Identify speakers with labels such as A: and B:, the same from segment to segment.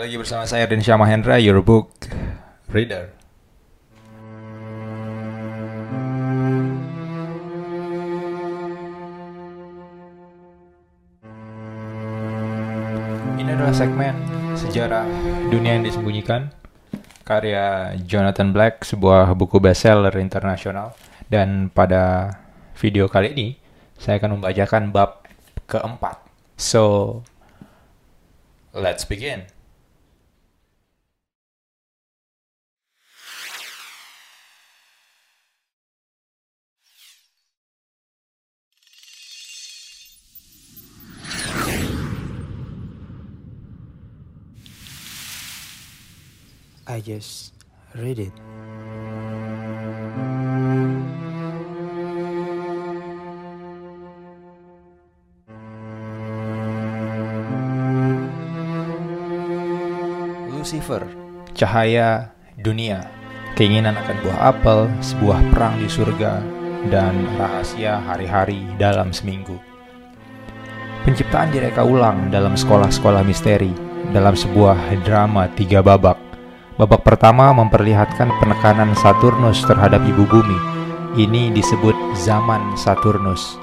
A: lagi bersama saya dan Syama Hendra, your book reader. Ini adalah segmen sejarah dunia yang disembunyikan karya Jonathan Black, sebuah buku bestseller internasional. Dan pada video kali ini, saya akan membacakan bab keempat. So, Let's begin.
B: I just read it.
A: Lucifer, cahaya dunia, keinginan akan buah apel, sebuah perang di surga, dan rahasia hari-hari dalam seminggu. Penciptaan direka ulang dalam sekolah-sekolah misteri dalam sebuah drama tiga babak. Babak pertama memperlihatkan penekanan Saturnus terhadap ibu bumi. Ini disebut zaman Saturnus.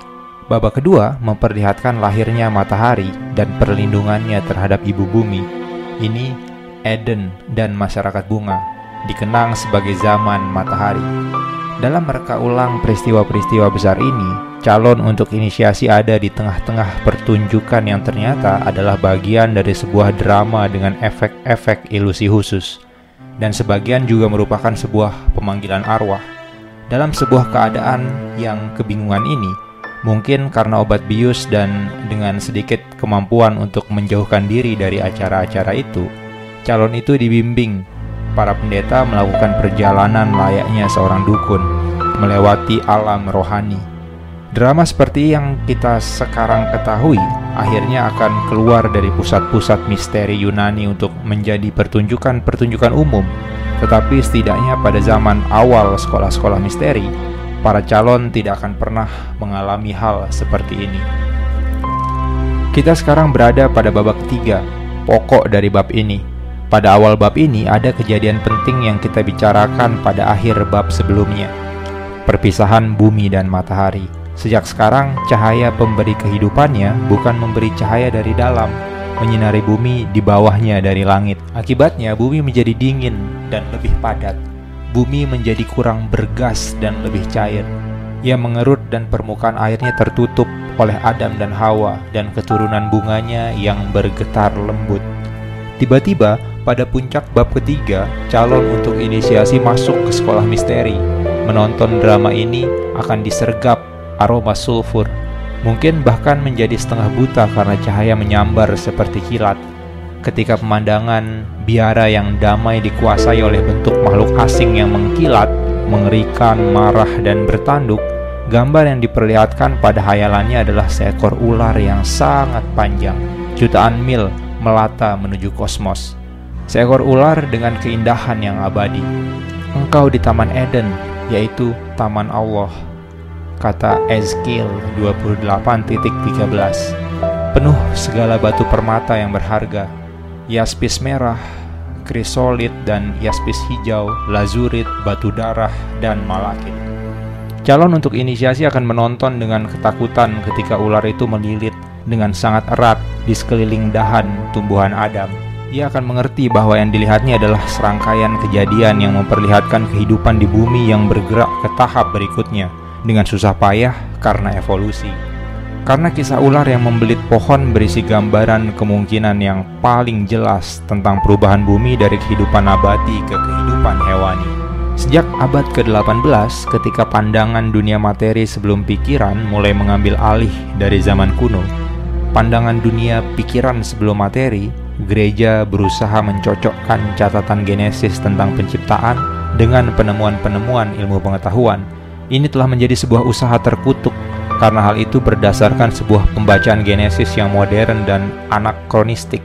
A: Babak kedua memperlihatkan lahirnya matahari dan perlindungannya terhadap ibu bumi. Ini Eden dan masyarakat bunga, dikenang sebagai zaman matahari. Dalam mereka ulang peristiwa-peristiwa besar ini, calon untuk inisiasi ada di tengah-tengah pertunjukan yang ternyata adalah bagian dari sebuah drama dengan efek-efek ilusi khusus. Dan sebagian juga merupakan sebuah pemanggilan arwah. Dalam sebuah keadaan yang kebingungan ini, mungkin karena obat bius dan dengan sedikit kemampuan untuk menjauhkan diri dari acara-acara itu, calon itu dibimbing para pendeta melakukan perjalanan layaknya seorang dukun melewati alam rohani. Drama seperti yang kita sekarang ketahui akhirnya akan keluar dari pusat-pusat misteri Yunani untuk menjadi pertunjukan-pertunjukan umum. Tetapi setidaknya pada zaman awal sekolah-sekolah misteri, para calon tidak akan pernah mengalami hal seperti ini. Kita sekarang berada pada babak ketiga, pokok dari bab ini, pada awal bab ini ada kejadian penting yang kita bicarakan pada akhir bab sebelumnya. Perpisahan bumi dan matahari. Sejak sekarang, cahaya pemberi kehidupannya bukan memberi cahaya dari dalam, menyinari bumi di bawahnya dari langit. Akibatnya, bumi menjadi dingin dan lebih padat. Bumi menjadi kurang bergas dan lebih cair. Ia mengerut dan permukaan airnya tertutup oleh Adam dan Hawa dan keturunan bunganya yang bergetar lembut. Tiba-tiba, pada puncak bab ketiga, calon untuk inisiasi masuk ke sekolah misteri. Menonton drama ini akan disergap aroma sulfur, mungkin bahkan menjadi setengah buta karena cahaya menyambar seperti kilat. Ketika pemandangan biara yang damai dikuasai oleh bentuk makhluk asing yang mengkilat, mengerikan, marah, dan bertanduk, gambar yang diperlihatkan pada hayalannya adalah seekor ular yang sangat panjang, jutaan mil melata menuju kosmos. Seekor ular dengan keindahan yang abadi. Engkau di Taman Eden, yaitu Taman Allah. Kata Ezekiel 28.13. Penuh segala batu permata yang berharga. Yaspis merah, krisolit dan yaspis hijau, lazurit, batu darah, dan malakit. Calon untuk inisiasi akan menonton dengan ketakutan ketika ular itu melilit dengan sangat erat di sekeliling dahan tumbuhan Adam. ia akan mengerti bahwa yang dilihatnya adalah serangkaian kejadian yang memperlihatkan kehidupan di bumi yang bergerak ke tahap berikutnya dengan susah payah karena evolusi. Karena kisah ular yang membelit pohon berisi gambaran kemungkinan yang paling jelas tentang perubahan bumi dari kehidupan nabati ke kehidupan hewani. Sejak abad ke-18, ketika pandangan dunia materi sebelum pikiran mulai mengambil alih dari zaman kuno, pandangan dunia pikiran sebelum materi gereja berusaha mencocokkan catatan Genesis tentang penciptaan dengan penemuan-penemuan ilmu pengetahuan. Ini telah menjadi sebuah usaha terkutuk karena hal itu berdasarkan sebuah pembacaan Genesis yang modern dan anakronistik.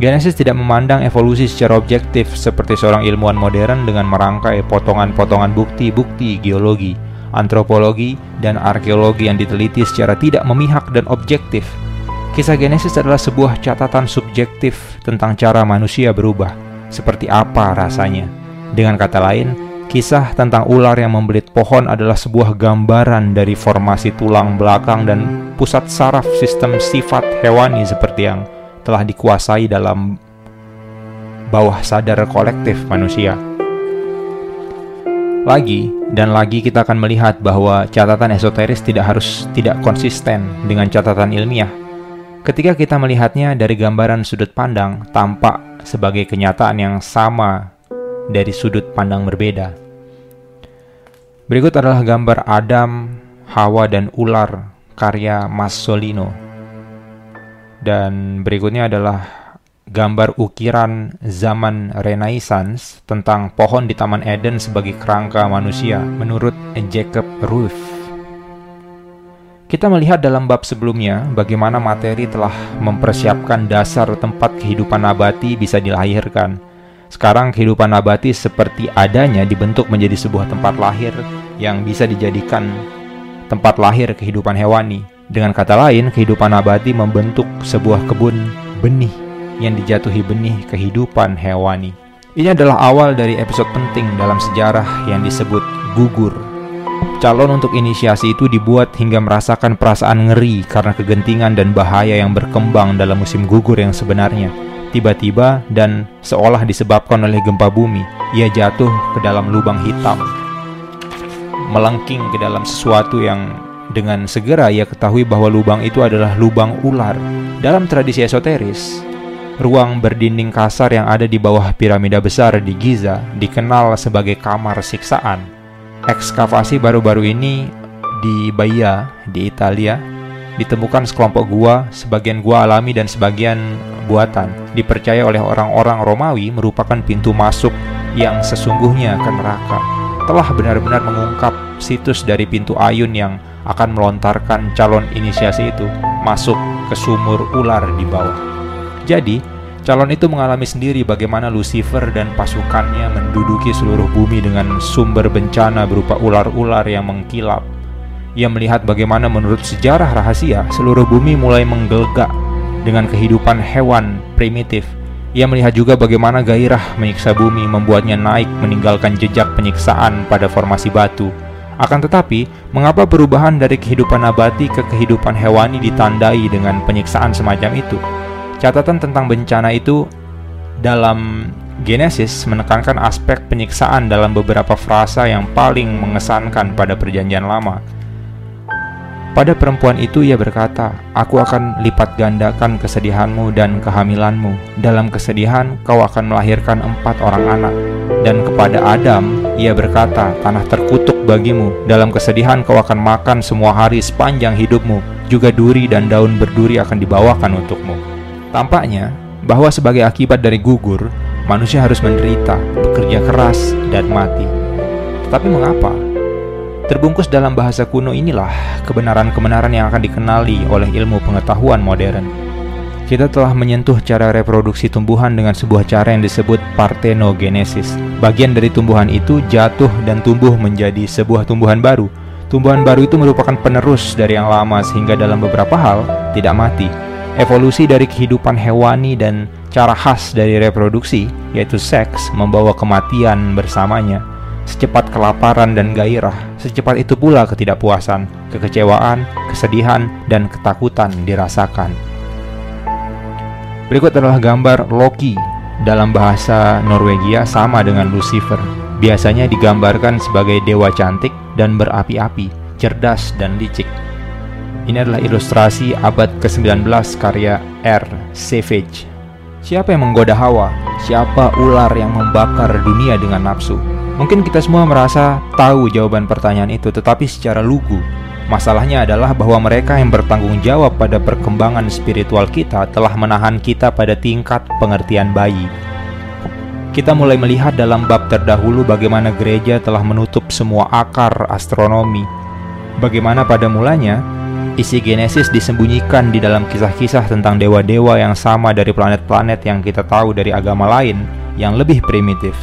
A: Genesis tidak memandang evolusi secara objektif seperti seorang ilmuwan modern dengan merangkai potongan-potongan bukti-bukti geologi, antropologi, dan arkeologi yang diteliti secara tidak memihak dan objektif Kisah Genesis adalah sebuah catatan subjektif tentang cara manusia berubah, seperti apa rasanya. Dengan kata lain, kisah tentang ular yang membelit pohon adalah sebuah gambaran dari formasi tulang belakang dan pusat saraf sistem sifat hewani seperti yang telah dikuasai dalam bawah sadar kolektif manusia. Lagi dan lagi kita akan melihat bahwa catatan esoteris tidak harus tidak konsisten dengan catatan ilmiah Ketika kita melihatnya dari gambaran sudut pandang, tampak sebagai kenyataan yang sama dari sudut pandang berbeda. Berikut adalah gambar Adam, Hawa, dan ular karya Masolino. Dan berikutnya adalah gambar ukiran zaman Renaissance tentang pohon di Taman Eden sebagai kerangka manusia menurut Jacob Ruth. Kita melihat dalam bab sebelumnya bagaimana materi telah mempersiapkan dasar tempat kehidupan nabati bisa dilahirkan. Sekarang kehidupan nabati seperti adanya dibentuk menjadi sebuah tempat lahir yang bisa dijadikan tempat lahir kehidupan hewani. Dengan kata lain, kehidupan nabati membentuk sebuah kebun benih yang dijatuhi benih kehidupan hewani. Ini adalah awal dari episode penting dalam sejarah yang disebut gugur Calon untuk inisiasi itu dibuat hingga merasakan perasaan ngeri karena kegentingan dan bahaya yang berkembang dalam musim gugur yang sebenarnya. Tiba-tiba dan seolah disebabkan oleh gempa bumi, ia jatuh ke dalam lubang hitam. Melengking ke dalam sesuatu yang dengan segera ia ketahui bahwa lubang itu adalah lubang ular. Dalam tradisi esoteris, ruang berdinding kasar yang ada di bawah piramida besar di Giza dikenal sebagai kamar siksaan ekskavasi baru-baru ini di Bahia, di Italia, ditemukan sekelompok gua, sebagian gua alami dan sebagian buatan. Dipercaya oleh orang-orang Romawi merupakan pintu masuk yang sesungguhnya ke neraka. Telah benar-benar mengungkap situs dari pintu ayun yang akan melontarkan calon inisiasi itu masuk ke sumur ular di bawah. Jadi, Calon itu mengalami sendiri bagaimana Lucifer dan pasukannya menduduki seluruh bumi dengan sumber bencana berupa ular-ular yang mengkilap. Ia melihat bagaimana menurut sejarah rahasia seluruh bumi mulai menggelegak dengan kehidupan hewan primitif. Ia melihat juga bagaimana gairah menyiksa bumi membuatnya naik meninggalkan jejak penyiksaan pada formasi batu. Akan tetapi, mengapa perubahan dari kehidupan nabati ke kehidupan hewani ditandai dengan penyiksaan semacam itu? Catatan tentang bencana itu dalam Genesis menekankan aspek penyiksaan dalam beberapa frasa yang paling mengesankan pada Perjanjian Lama. Pada perempuan itu ia berkata, "Aku akan lipat gandakan kesedihanmu dan kehamilanmu. Dalam kesedihan kau akan melahirkan empat orang anak." Dan kepada Adam ia berkata, "Tanah terkutuk bagimu. Dalam kesedihan kau akan makan semua hari sepanjang hidupmu. Juga duri dan daun berduri akan dibawakan untukmu." Tampaknya bahwa sebagai akibat dari gugur, manusia harus menderita, bekerja keras, dan mati. Tetapi mengapa? Terbungkus dalam bahasa kuno inilah kebenaran-kebenaran yang akan dikenali oleh ilmu pengetahuan modern. Kita telah menyentuh cara reproduksi tumbuhan dengan sebuah cara yang disebut parthenogenesis. Bagian dari tumbuhan itu jatuh dan tumbuh menjadi sebuah tumbuhan baru. Tumbuhan baru itu merupakan penerus dari yang lama sehingga dalam beberapa hal tidak mati, Evolusi dari kehidupan hewani dan cara khas dari reproduksi, yaitu seks, membawa kematian bersamanya. Secepat kelaparan dan gairah, secepat itu pula ketidakpuasan, kekecewaan, kesedihan, dan ketakutan dirasakan. Berikut adalah gambar Loki dalam bahasa Norwegia sama dengan Lucifer. Biasanya digambarkan sebagai dewa cantik dan berapi-api, cerdas dan licik. Ini adalah ilustrasi abad ke-19 karya R. Savage. Siapa yang menggoda Hawa? Siapa ular yang membakar dunia dengan nafsu? Mungkin kita semua merasa tahu jawaban pertanyaan itu, tetapi secara lugu Masalahnya adalah bahwa mereka yang bertanggung jawab pada perkembangan spiritual kita telah menahan kita pada tingkat pengertian bayi. Kita mulai melihat dalam bab terdahulu bagaimana gereja telah menutup semua akar astronomi. Bagaimana pada mulanya, isi Genesis disembunyikan di dalam kisah-kisah tentang dewa-dewa yang sama dari planet-planet yang kita tahu dari agama lain yang lebih primitif.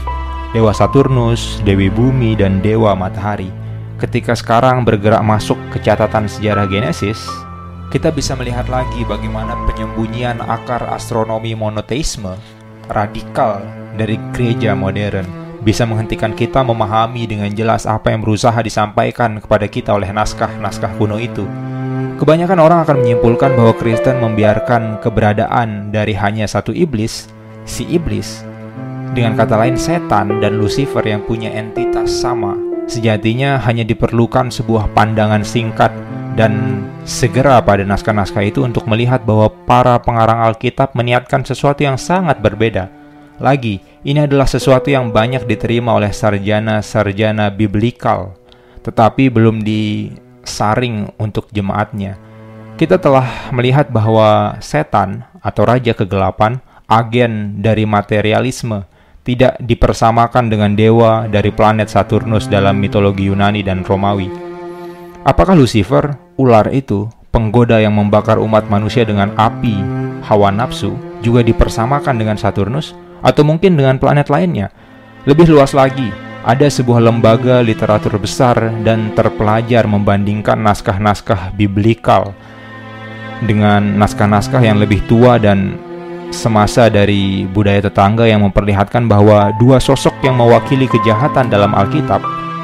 A: Dewa Saturnus, Dewi Bumi, dan Dewa Matahari ketika sekarang bergerak masuk ke catatan sejarah Genesis, kita bisa melihat lagi bagaimana penyembunyian akar astronomi monoteisme radikal dari gereja modern bisa menghentikan kita memahami dengan jelas apa yang berusaha disampaikan kepada kita oleh naskah-naskah kuno itu. Kebanyakan orang akan menyimpulkan bahwa Kristen membiarkan keberadaan dari hanya satu iblis, si iblis, dengan kata lain setan dan Lucifer yang punya entitas sama Sejatinya hanya diperlukan sebuah pandangan singkat dan segera pada naskah-naskah itu untuk melihat bahwa para pengarang Alkitab meniatkan sesuatu yang sangat berbeda. Lagi, ini adalah sesuatu yang banyak diterima oleh sarjana-sarjana biblikal, tetapi belum disaring untuk jemaatnya. Kita telah melihat bahwa setan atau raja kegelapan, agen dari materialisme, tidak dipersamakan dengan dewa dari planet Saturnus dalam mitologi Yunani dan Romawi. Apakah Lucifer, ular itu, penggoda yang membakar umat manusia dengan api, hawa nafsu, juga dipersamakan dengan Saturnus, atau mungkin dengan planet lainnya? Lebih luas lagi, ada sebuah lembaga literatur besar dan terpelajar membandingkan naskah-naskah biblikal dengan naskah-naskah yang lebih tua dan semasa dari budaya tetangga yang memperlihatkan bahwa dua sosok yang mewakili kejahatan dalam Alkitab,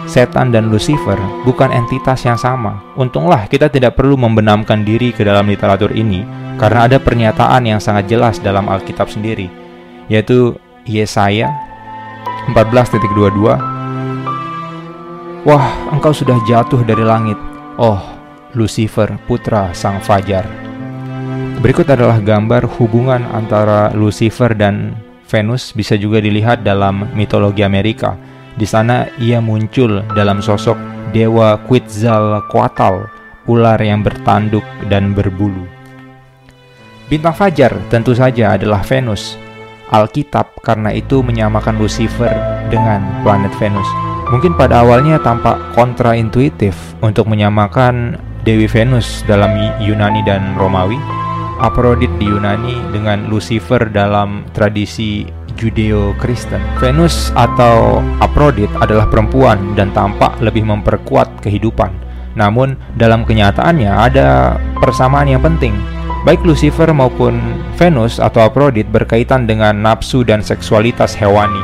A: setan dan Lucifer, bukan entitas yang sama. Untunglah kita tidak perlu membenamkan diri ke dalam literatur ini karena ada pernyataan yang sangat jelas dalam Alkitab sendiri, yaitu Yesaya 14.22 Wah, engkau sudah jatuh dari langit, oh Lucifer, putra sang fajar. Berikut adalah gambar hubungan antara Lucifer dan Venus bisa juga dilihat dalam mitologi Amerika. Di sana ia muncul dalam sosok dewa Quetzalcoatl, ular yang bertanduk dan berbulu. Bintang fajar tentu saja adalah Venus. Alkitab karena itu menyamakan Lucifer dengan planet Venus. Mungkin pada awalnya tampak kontraintuitif untuk menyamakan Dewi Venus dalam Yunani dan Romawi, Aphrodite di Yunani dengan Lucifer dalam tradisi Judeo-Kristen. Venus atau Aphrodite adalah perempuan dan tampak lebih memperkuat kehidupan. Namun, dalam kenyataannya ada persamaan yang penting. Baik Lucifer maupun Venus atau Aphrodite berkaitan dengan nafsu dan seksualitas hewani.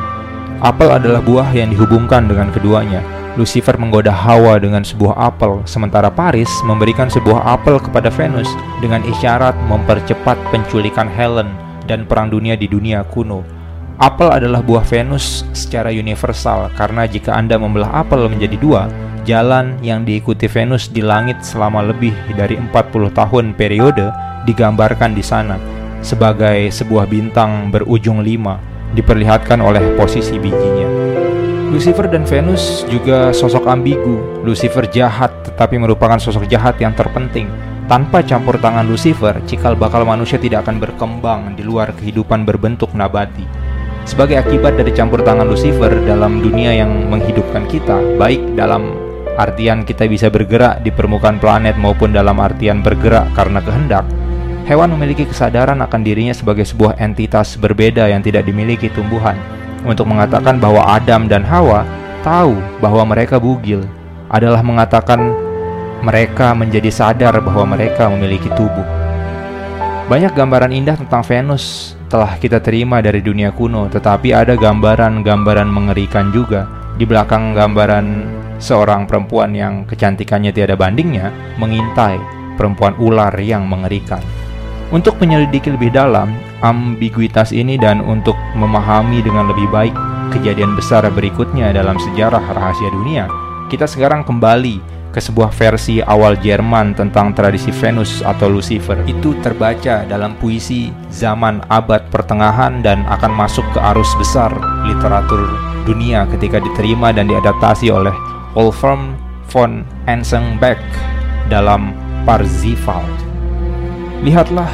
A: Apel adalah buah yang dihubungkan dengan keduanya. Lucifer menggoda Hawa dengan sebuah apel, sementara Paris memberikan sebuah apel kepada Venus dengan isyarat mempercepat penculikan Helen dan perang dunia di dunia kuno. Apel adalah buah Venus secara universal karena jika Anda membelah apel menjadi dua, jalan yang diikuti Venus di langit selama lebih dari 40 tahun periode digambarkan di sana sebagai sebuah bintang berujung lima diperlihatkan oleh posisi bijinya. Lucifer dan Venus juga sosok ambigu. Lucifer jahat, tetapi merupakan sosok jahat yang terpenting. Tanpa campur tangan Lucifer, cikal bakal manusia tidak akan berkembang di luar kehidupan berbentuk nabati. Sebagai akibat dari campur tangan Lucifer dalam dunia yang menghidupkan kita, baik dalam artian kita bisa bergerak di permukaan planet maupun dalam artian bergerak karena kehendak, hewan memiliki kesadaran akan dirinya sebagai sebuah entitas berbeda yang tidak dimiliki tumbuhan untuk mengatakan bahwa Adam dan Hawa tahu bahwa mereka bugil adalah mengatakan mereka menjadi sadar bahwa mereka memiliki tubuh. Banyak gambaran indah tentang Venus telah kita terima dari dunia kuno, tetapi ada gambaran-gambaran mengerikan juga. Di belakang gambaran seorang perempuan yang kecantikannya tiada bandingnya mengintai perempuan ular yang mengerikan. Untuk menyelidiki lebih dalam ambiguitas ini dan untuk memahami dengan lebih baik kejadian besar berikutnya dalam sejarah rahasia dunia, kita sekarang kembali ke sebuah versi awal Jerman tentang tradisi Venus atau Lucifer. Itu terbaca dalam puisi zaman abad pertengahan dan akan masuk ke arus besar literatur dunia ketika diterima dan diadaptasi oleh Wolfram von Ensenbeck dalam Parsifal. Lihatlah,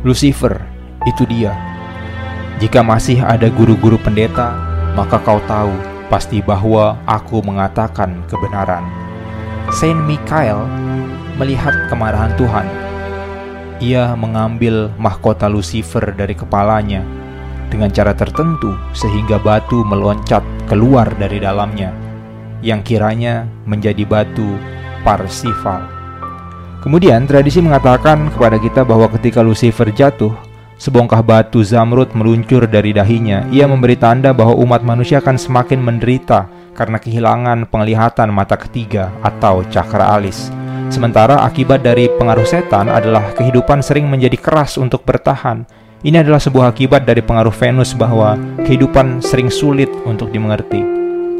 A: Lucifer, itu dia. Jika masih ada guru-guru pendeta, maka kau tahu pasti bahwa aku mengatakan kebenaran. Saint Michael melihat kemarahan Tuhan. Ia mengambil mahkota Lucifer dari kepalanya dengan cara tertentu sehingga batu meloncat keluar dari dalamnya yang kiranya menjadi batu Parsifal. Kemudian tradisi mengatakan kepada kita bahwa ketika Lucifer jatuh, sebongkah batu zamrud meluncur dari dahinya. Ia memberi tanda bahwa umat manusia akan semakin menderita karena kehilangan penglihatan mata ketiga atau cakra alis. Sementara akibat dari pengaruh setan adalah kehidupan sering menjadi keras untuk bertahan. Ini adalah sebuah akibat dari pengaruh Venus bahwa kehidupan sering sulit untuk dimengerti.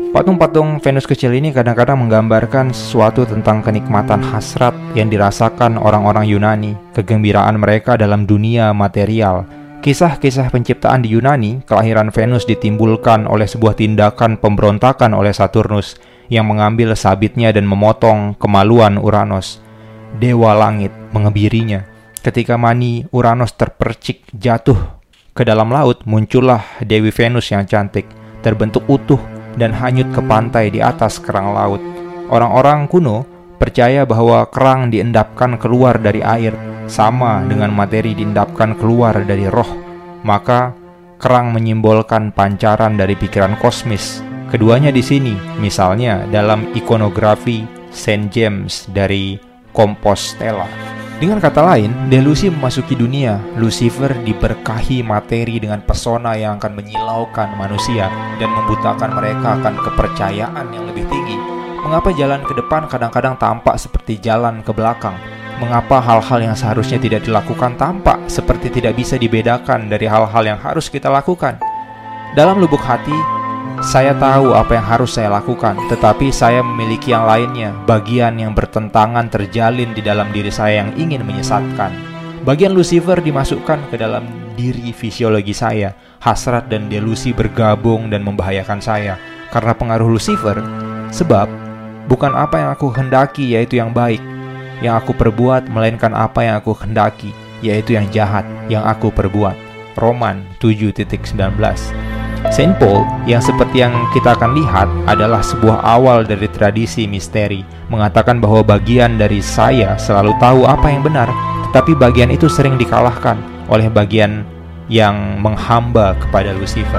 A: Patung-patung Venus kecil ini kadang-kadang menggambarkan sesuatu tentang kenikmatan hasrat yang dirasakan orang-orang Yunani, kegembiraan mereka dalam dunia material. Kisah-kisah penciptaan di Yunani, kelahiran Venus ditimbulkan oleh sebuah tindakan pemberontakan oleh Saturnus yang mengambil sabitnya dan memotong kemaluan Uranus. Dewa langit mengebirinya. Ketika mani Uranus terpercik jatuh ke dalam laut, muncullah Dewi Venus yang cantik, terbentuk utuh dan hanyut ke pantai di atas kerang laut. Orang-orang kuno percaya bahwa kerang diendapkan keluar dari air, sama dengan materi diendapkan keluar dari roh. Maka, kerang menyimbolkan pancaran dari pikiran kosmis. Keduanya di sini, misalnya dalam ikonografi Saint James dari Compostela. Dengan kata lain, delusi memasuki dunia. Lucifer diberkahi materi dengan pesona yang akan menyilaukan manusia dan membutakan mereka akan kepercayaan yang lebih tinggi. Mengapa jalan ke depan kadang-kadang tampak seperti jalan ke belakang? Mengapa hal-hal yang seharusnya tidak dilakukan tampak seperti tidak bisa dibedakan dari hal-hal yang harus kita lakukan? Dalam lubuk hati, saya tahu apa yang harus saya lakukan, tetapi saya memiliki yang lainnya, bagian yang bertentangan terjalin di dalam diri saya yang ingin menyesatkan. Bagian Lucifer dimasukkan ke dalam diri fisiologi saya, hasrat dan delusi bergabung dan membahayakan saya karena pengaruh Lucifer. Sebab bukan apa yang aku hendaki yaitu yang baik, yang aku perbuat melainkan apa yang aku hendaki yaitu yang jahat yang aku perbuat. Roman 7.19 Saint Paul yang seperti yang kita akan lihat adalah sebuah awal dari tradisi misteri, mengatakan bahwa bagian dari saya selalu tahu apa yang benar, tetapi bagian itu sering dikalahkan oleh bagian yang menghamba kepada Lucifer.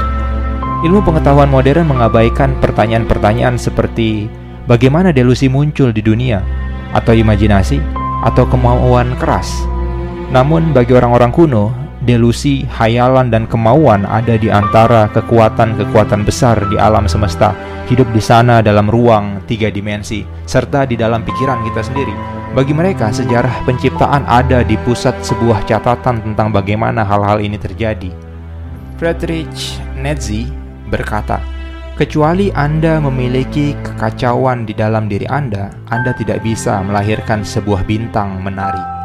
A: Ilmu pengetahuan modern mengabaikan pertanyaan-pertanyaan seperti bagaimana delusi muncul di dunia, atau imajinasi, atau kemauan keras. Namun bagi orang-orang kuno, delusi, hayalan, dan kemauan ada di antara kekuatan-kekuatan besar di alam semesta, hidup di sana dalam ruang tiga dimensi, serta di dalam pikiran kita sendiri. Bagi mereka, sejarah penciptaan ada di pusat sebuah catatan tentang bagaimana hal-hal ini terjadi. Friedrich Nietzsche berkata, Kecuali Anda memiliki kekacauan di dalam diri Anda, Anda tidak bisa melahirkan sebuah bintang menari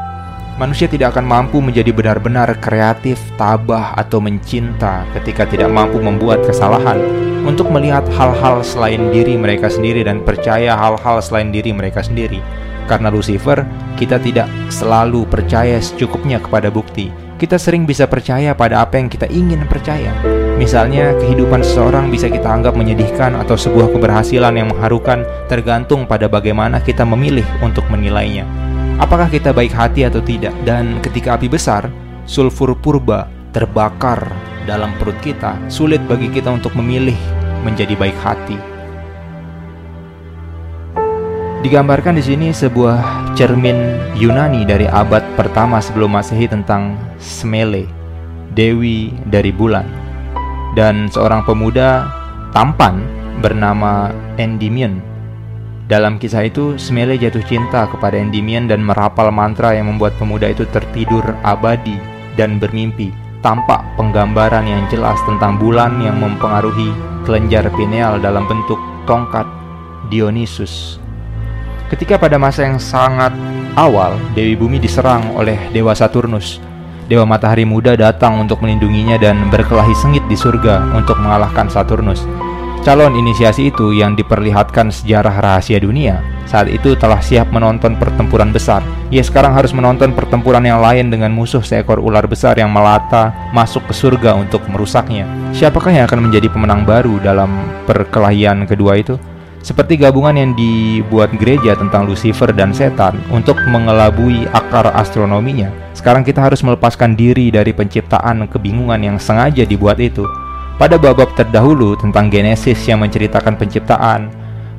A: manusia tidak akan mampu menjadi benar-benar kreatif, tabah, atau mencinta ketika tidak mampu membuat kesalahan untuk melihat hal-hal selain diri mereka sendiri dan percaya hal-hal selain diri mereka sendiri. Karena Lucifer, kita tidak selalu percaya secukupnya kepada bukti. Kita sering bisa percaya pada apa yang kita ingin percaya. Misalnya, kehidupan seseorang bisa kita anggap menyedihkan atau sebuah keberhasilan yang mengharukan tergantung pada bagaimana kita memilih untuk menilainya apakah kita baik hati atau tidak. Dan ketika api besar, sulfur purba terbakar dalam perut kita, sulit bagi kita untuk memilih menjadi baik hati. Digambarkan di sini sebuah cermin Yunani dari abad pertama sebelum Masehi tentang Semele, dewi dari bulan, dan seorang pemuda tampan bernama Endymion Dalam kisah itu, Smele jatuh cinta kepada Endymion dan merapal mantra yang membuat pemuda itu tertidur abadi dan bermimpi. Tampak penggambaran yang jelas tentang bulan yang mempengaruhi kelenjar pineal dalam bentuk tongkat Dionysus. Ketika pada masa yang sangat awal, Dewi Bumi diserang oleh Dewa Saturnus. Dewa Matahari Muda datang untuk melindunginya dan berkelahi sengit di surga untuk mengalahkan Saturnus. Calon inisiasi itu yang diperlihatkan sejarah rahasia dunia saat itu telah siap menonton pertempuran besar. Ia sekarang harus menonton pertempuran yang lain dengan musuh seekor ular besar yang melata masuk ke surga untuk merusaknya. Siapakah yang akan menjadi pemenang baru dalam perkelahian kedua itu? Seperti gabungan yang dibuat gereja tentang Lucifer dan setan untuk mengelabui akar astronominya. Sekarang kita harus melepaskan diri dari penciptaan kebingungan yang sengaja dibuat itu pada bab-bab terdahulu tentang Genesis yang menceritakan penciptaan,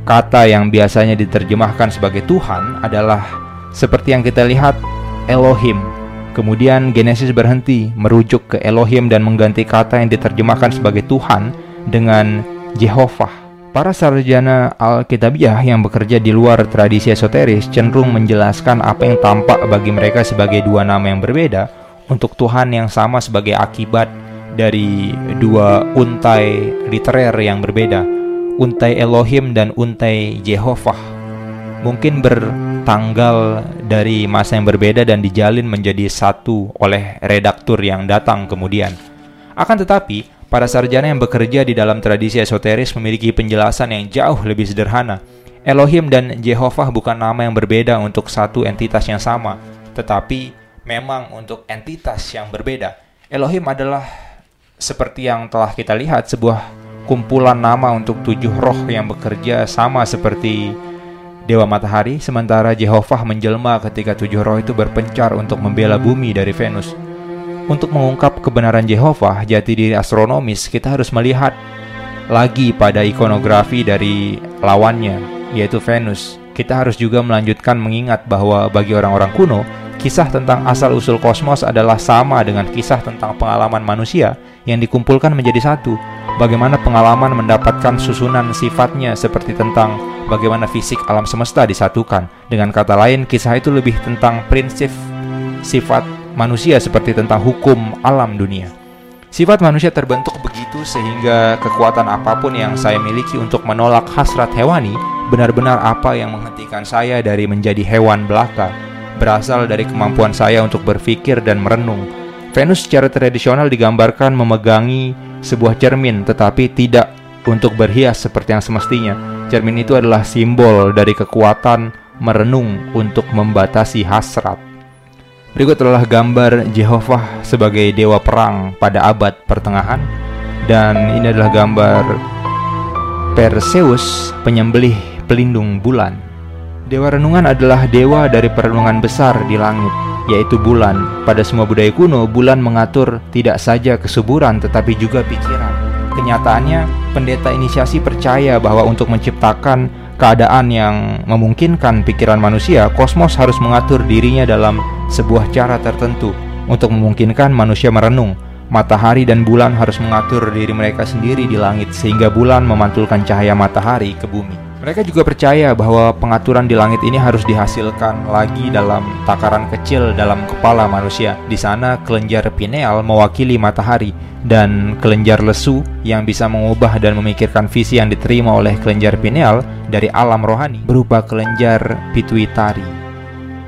A: kata yang biasanya diterjemahkan sebagai Tuhan adalah seperti yang kita lihat Elohim. Kemudian Genesis berhenti merujuk ke Elohim dan mengganti kata yang diterjemahkan sebagai Tuhan dengan Jehovah. Para sarjana Alkitabiah yang bekerja di luar tradisi esoteris cenderung menjelaskan apa yang tampak bagi mereka sebagai dua nama yang berbeda untuk Tuhan yang sama sebagai akibat dari dua untai literer yang berbeda, untai Elohim dan untai Jehovah. Mungkin bertanggal dari masa yang berbeda dan dijalin menjadi satu oleh redaktur yang datang kemudian. Akan tetapi, para sarjana yang bekerja di dalam tradisi esoteris memiliki penjelasan yang jauh lebih sederhana. Elohim dan Jehovah bukan nama yang berbeda untuk satu entitas yang sama, tetapi memang untuk entitas yang berbeda. Elohim adalah seperti yang telah kita lihat, sebuah kumpulan nama untuk tujuh roh yang bekerja sama seperti Dewa Matahari, sementara Jehovah menjelma ketika tujuh roh itu berpencar untuk membela bumi dari Venus. Untuk mengungkap kebenaran Jehovah, jati diri astronomis, kita harus melihat lagi pada ikonografi dari lawannya, yaitu Venus. Kita harus juga melanjutkan mengingat bahwa bagi orang-orang kuno, Kisah tentang asal-usul kosmos adalah sama dengan kisah tentang pengalaman manusia yang dikumpulkan menjadi satu. Bagaimana pengalaman mendapatkan susunan sifatnya seperti tentang bagaimana fisik alam semesta disatukan. Dengan kata lain, kisah itu lebih tentang prinsip sifat manusia seperti tentang hukum alam dunia. Sifat manusia terbentuk begitu sehingga kekuatan apa pun yang saya miliki untuk menolak hasrat hewani benar-benar apa yang menghentikan saya dari menjadi hewan belaka berasal dari kemampuan saya untuk berpikir dan merenung. Venus secara tradisional digambarkan memegangi sebuah cermin tetapi tidak untuk berhias seperti yang semestinya. Cermin itu adalah simbol dari kekuatan merenung untuk membatasi hasrat. Berikut adalah gambar Jehovah sebagai dewa perang pada abad pertengahan dan ini adalah gambar Perseus penyembelih pelindung bulan. Dewa renungan adalah dewa dari perenungan besar di langit, yaitu bulan. Pada semua budaya kuno, bulan mengatur tidak saja kesuburan tetapi juga pikiran. Kenyataannya, pendeta inisiasi percaya bahwa untuk menciptakan keadaan yang memungkinkan pikiran manusia, kosmos harus mengatur dirinya dalam sebuah cara tertentu untuk memungkinkan manusia merenung. Matahari dan bulan harus mengatur diri mereka sendiri di langit sehingga bulan memantulkan cahaya matahari ke bumi. Mereka juga percaya bahwa pengaturan di langit ini harus dihasilkan lagi dalam takaran kecil dalam kepala manusia. Di sana kelenjar pineal mewakili matahari dan kelenjar lesu yang bisa mengubah dan memikirkan visi yang diterima oleh kelenjar pineal dari alam rohani berupa kelenjar pituitari.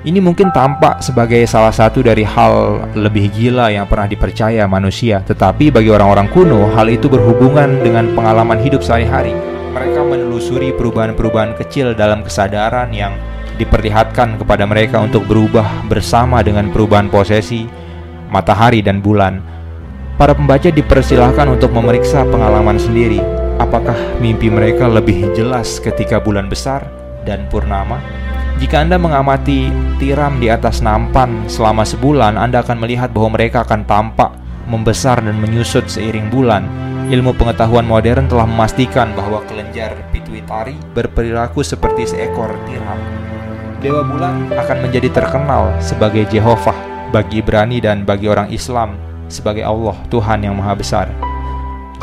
A: Ini mungkin tampak sebagai salah satu dari hal lebih gila yang pernah dipercaya manusia, tetapi bagi orang-orang kuno, hal itu berhubungan dengan pengalaman hidup sehari-hari mereka menelusuri perubahan-perubahan kecil dalam kesadaran yang diperlihatkan kepada mereka untuk berubah bersama dengan perubahan posesi matahari dan bulan. Para pembaca dipersilahkan untuk memeriksa pengalaman sendiri. Apakah mimpi mereka lebih jelas ketika bulan besar dan purnama? Jika Anda mengamati tiram di atas nampan selama sebulan, Anda akan melihat bahwa mereka akan tampak membesar dan menyusut seiring bulan Ilmu pengetahuan modern telah memastikan bahwa kelenjar pituitari berperilaku seperti seekor tiram. Dewa bulan akan menjadi terkenal sebagai Jehovah bagi Ibrani dan bagi orang Islam sebagai Allah Tuhan yang Maha Besar.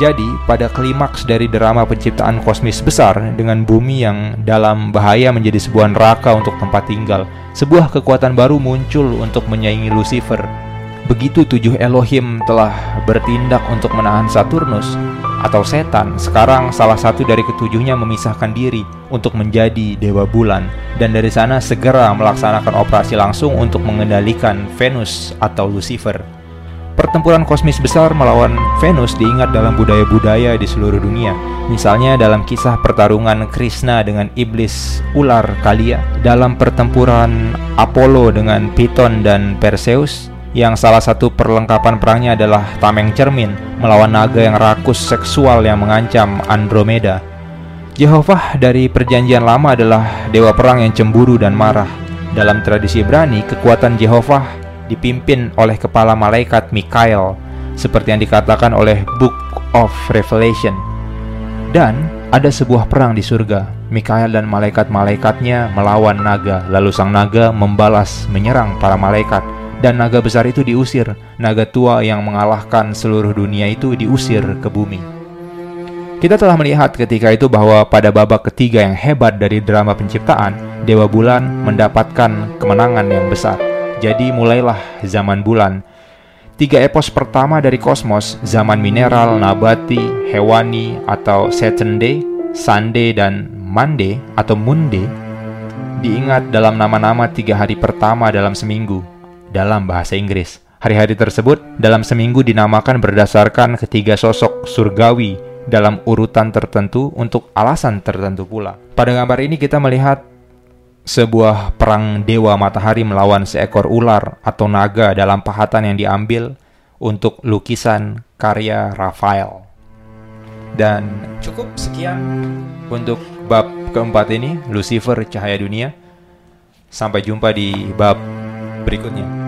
A: Jadi, pada klimaks dari drama penciptaan kosmis besar dengan bumi yang dalam bahaya menjadi sebuah neraka untuk tempat tinggal, sebuah kekuatan baru muncul untuk menyaingi Lucifer. Begitu tujuh Elohim telah bertindak untuk menahan Saturnus atau setan, sekarang salah satu dari ketujuhnya memisahkan diri untuk menjadi dewa bulan dan dari sana segera melaksanakan operasi langsung untuk mengendalikan Venus atau Lucifer. Pertempuran kosmis besar melawan Venus diingat dalam budaya-budaya di seluruh dunia. Misalnya dalam kisah pertarungan Krishna dengan iblis ular Kalia, dalam pertempuran Apollo dengan Piton dan Perseus, yang salah satu perlengkapan perangnya adalah tameng cermin melawan naga yang rakus seksual yang mengancam Andromeda. Jehovah dari perjanjian lama adalah dewa perang yang cemburu dan marah. Dalam tradisi Ibrani, kekuatan Jehovah dipimpin oleh kepala malaikat Mikael seperti yang dikatakan oleh Book of Revelation. Dan ada sebuah perang di surga. Mikael dan malaikat-malaikatnya melawan naga, lalu sang naga membalas menyerang para malaikat dan naga besar itu diusir. Naga tua yang mengalahkan seluruh dunia itu diusir ke bumi. Kita telah melihat ketika itu bahwa pada babak ketiga yang hebat dari drama penciptaan, Dewa Bulan mendapatkan kemenangan yang besar. Jadi mulailah zaman bulan. Tiga epos pertama dari kosmos, zaman mineral, nabati, hewani, atau Saturday, Sunday, dan Monday atau Munde, diingat dalam nama-nama tiga hari pertama dalam seminggu, dalam bahasa Inggris. Hari-hari tersebut dalam seminggu dinamakan berdasarkan ketiga sosok surgawi dalam urutan tertentu untuk alasan tertentu pula. Pada gambar ini kita melihat sebuah perang dewa matahari melawan seekor ular atau naga dalam pahatan yang diambil untuk lukisan karya Rafael. Dan cukup sekian untuk bab keempat ini, Lucifer Cahaya Dunia. Sampai jumpa di bab berikutnya.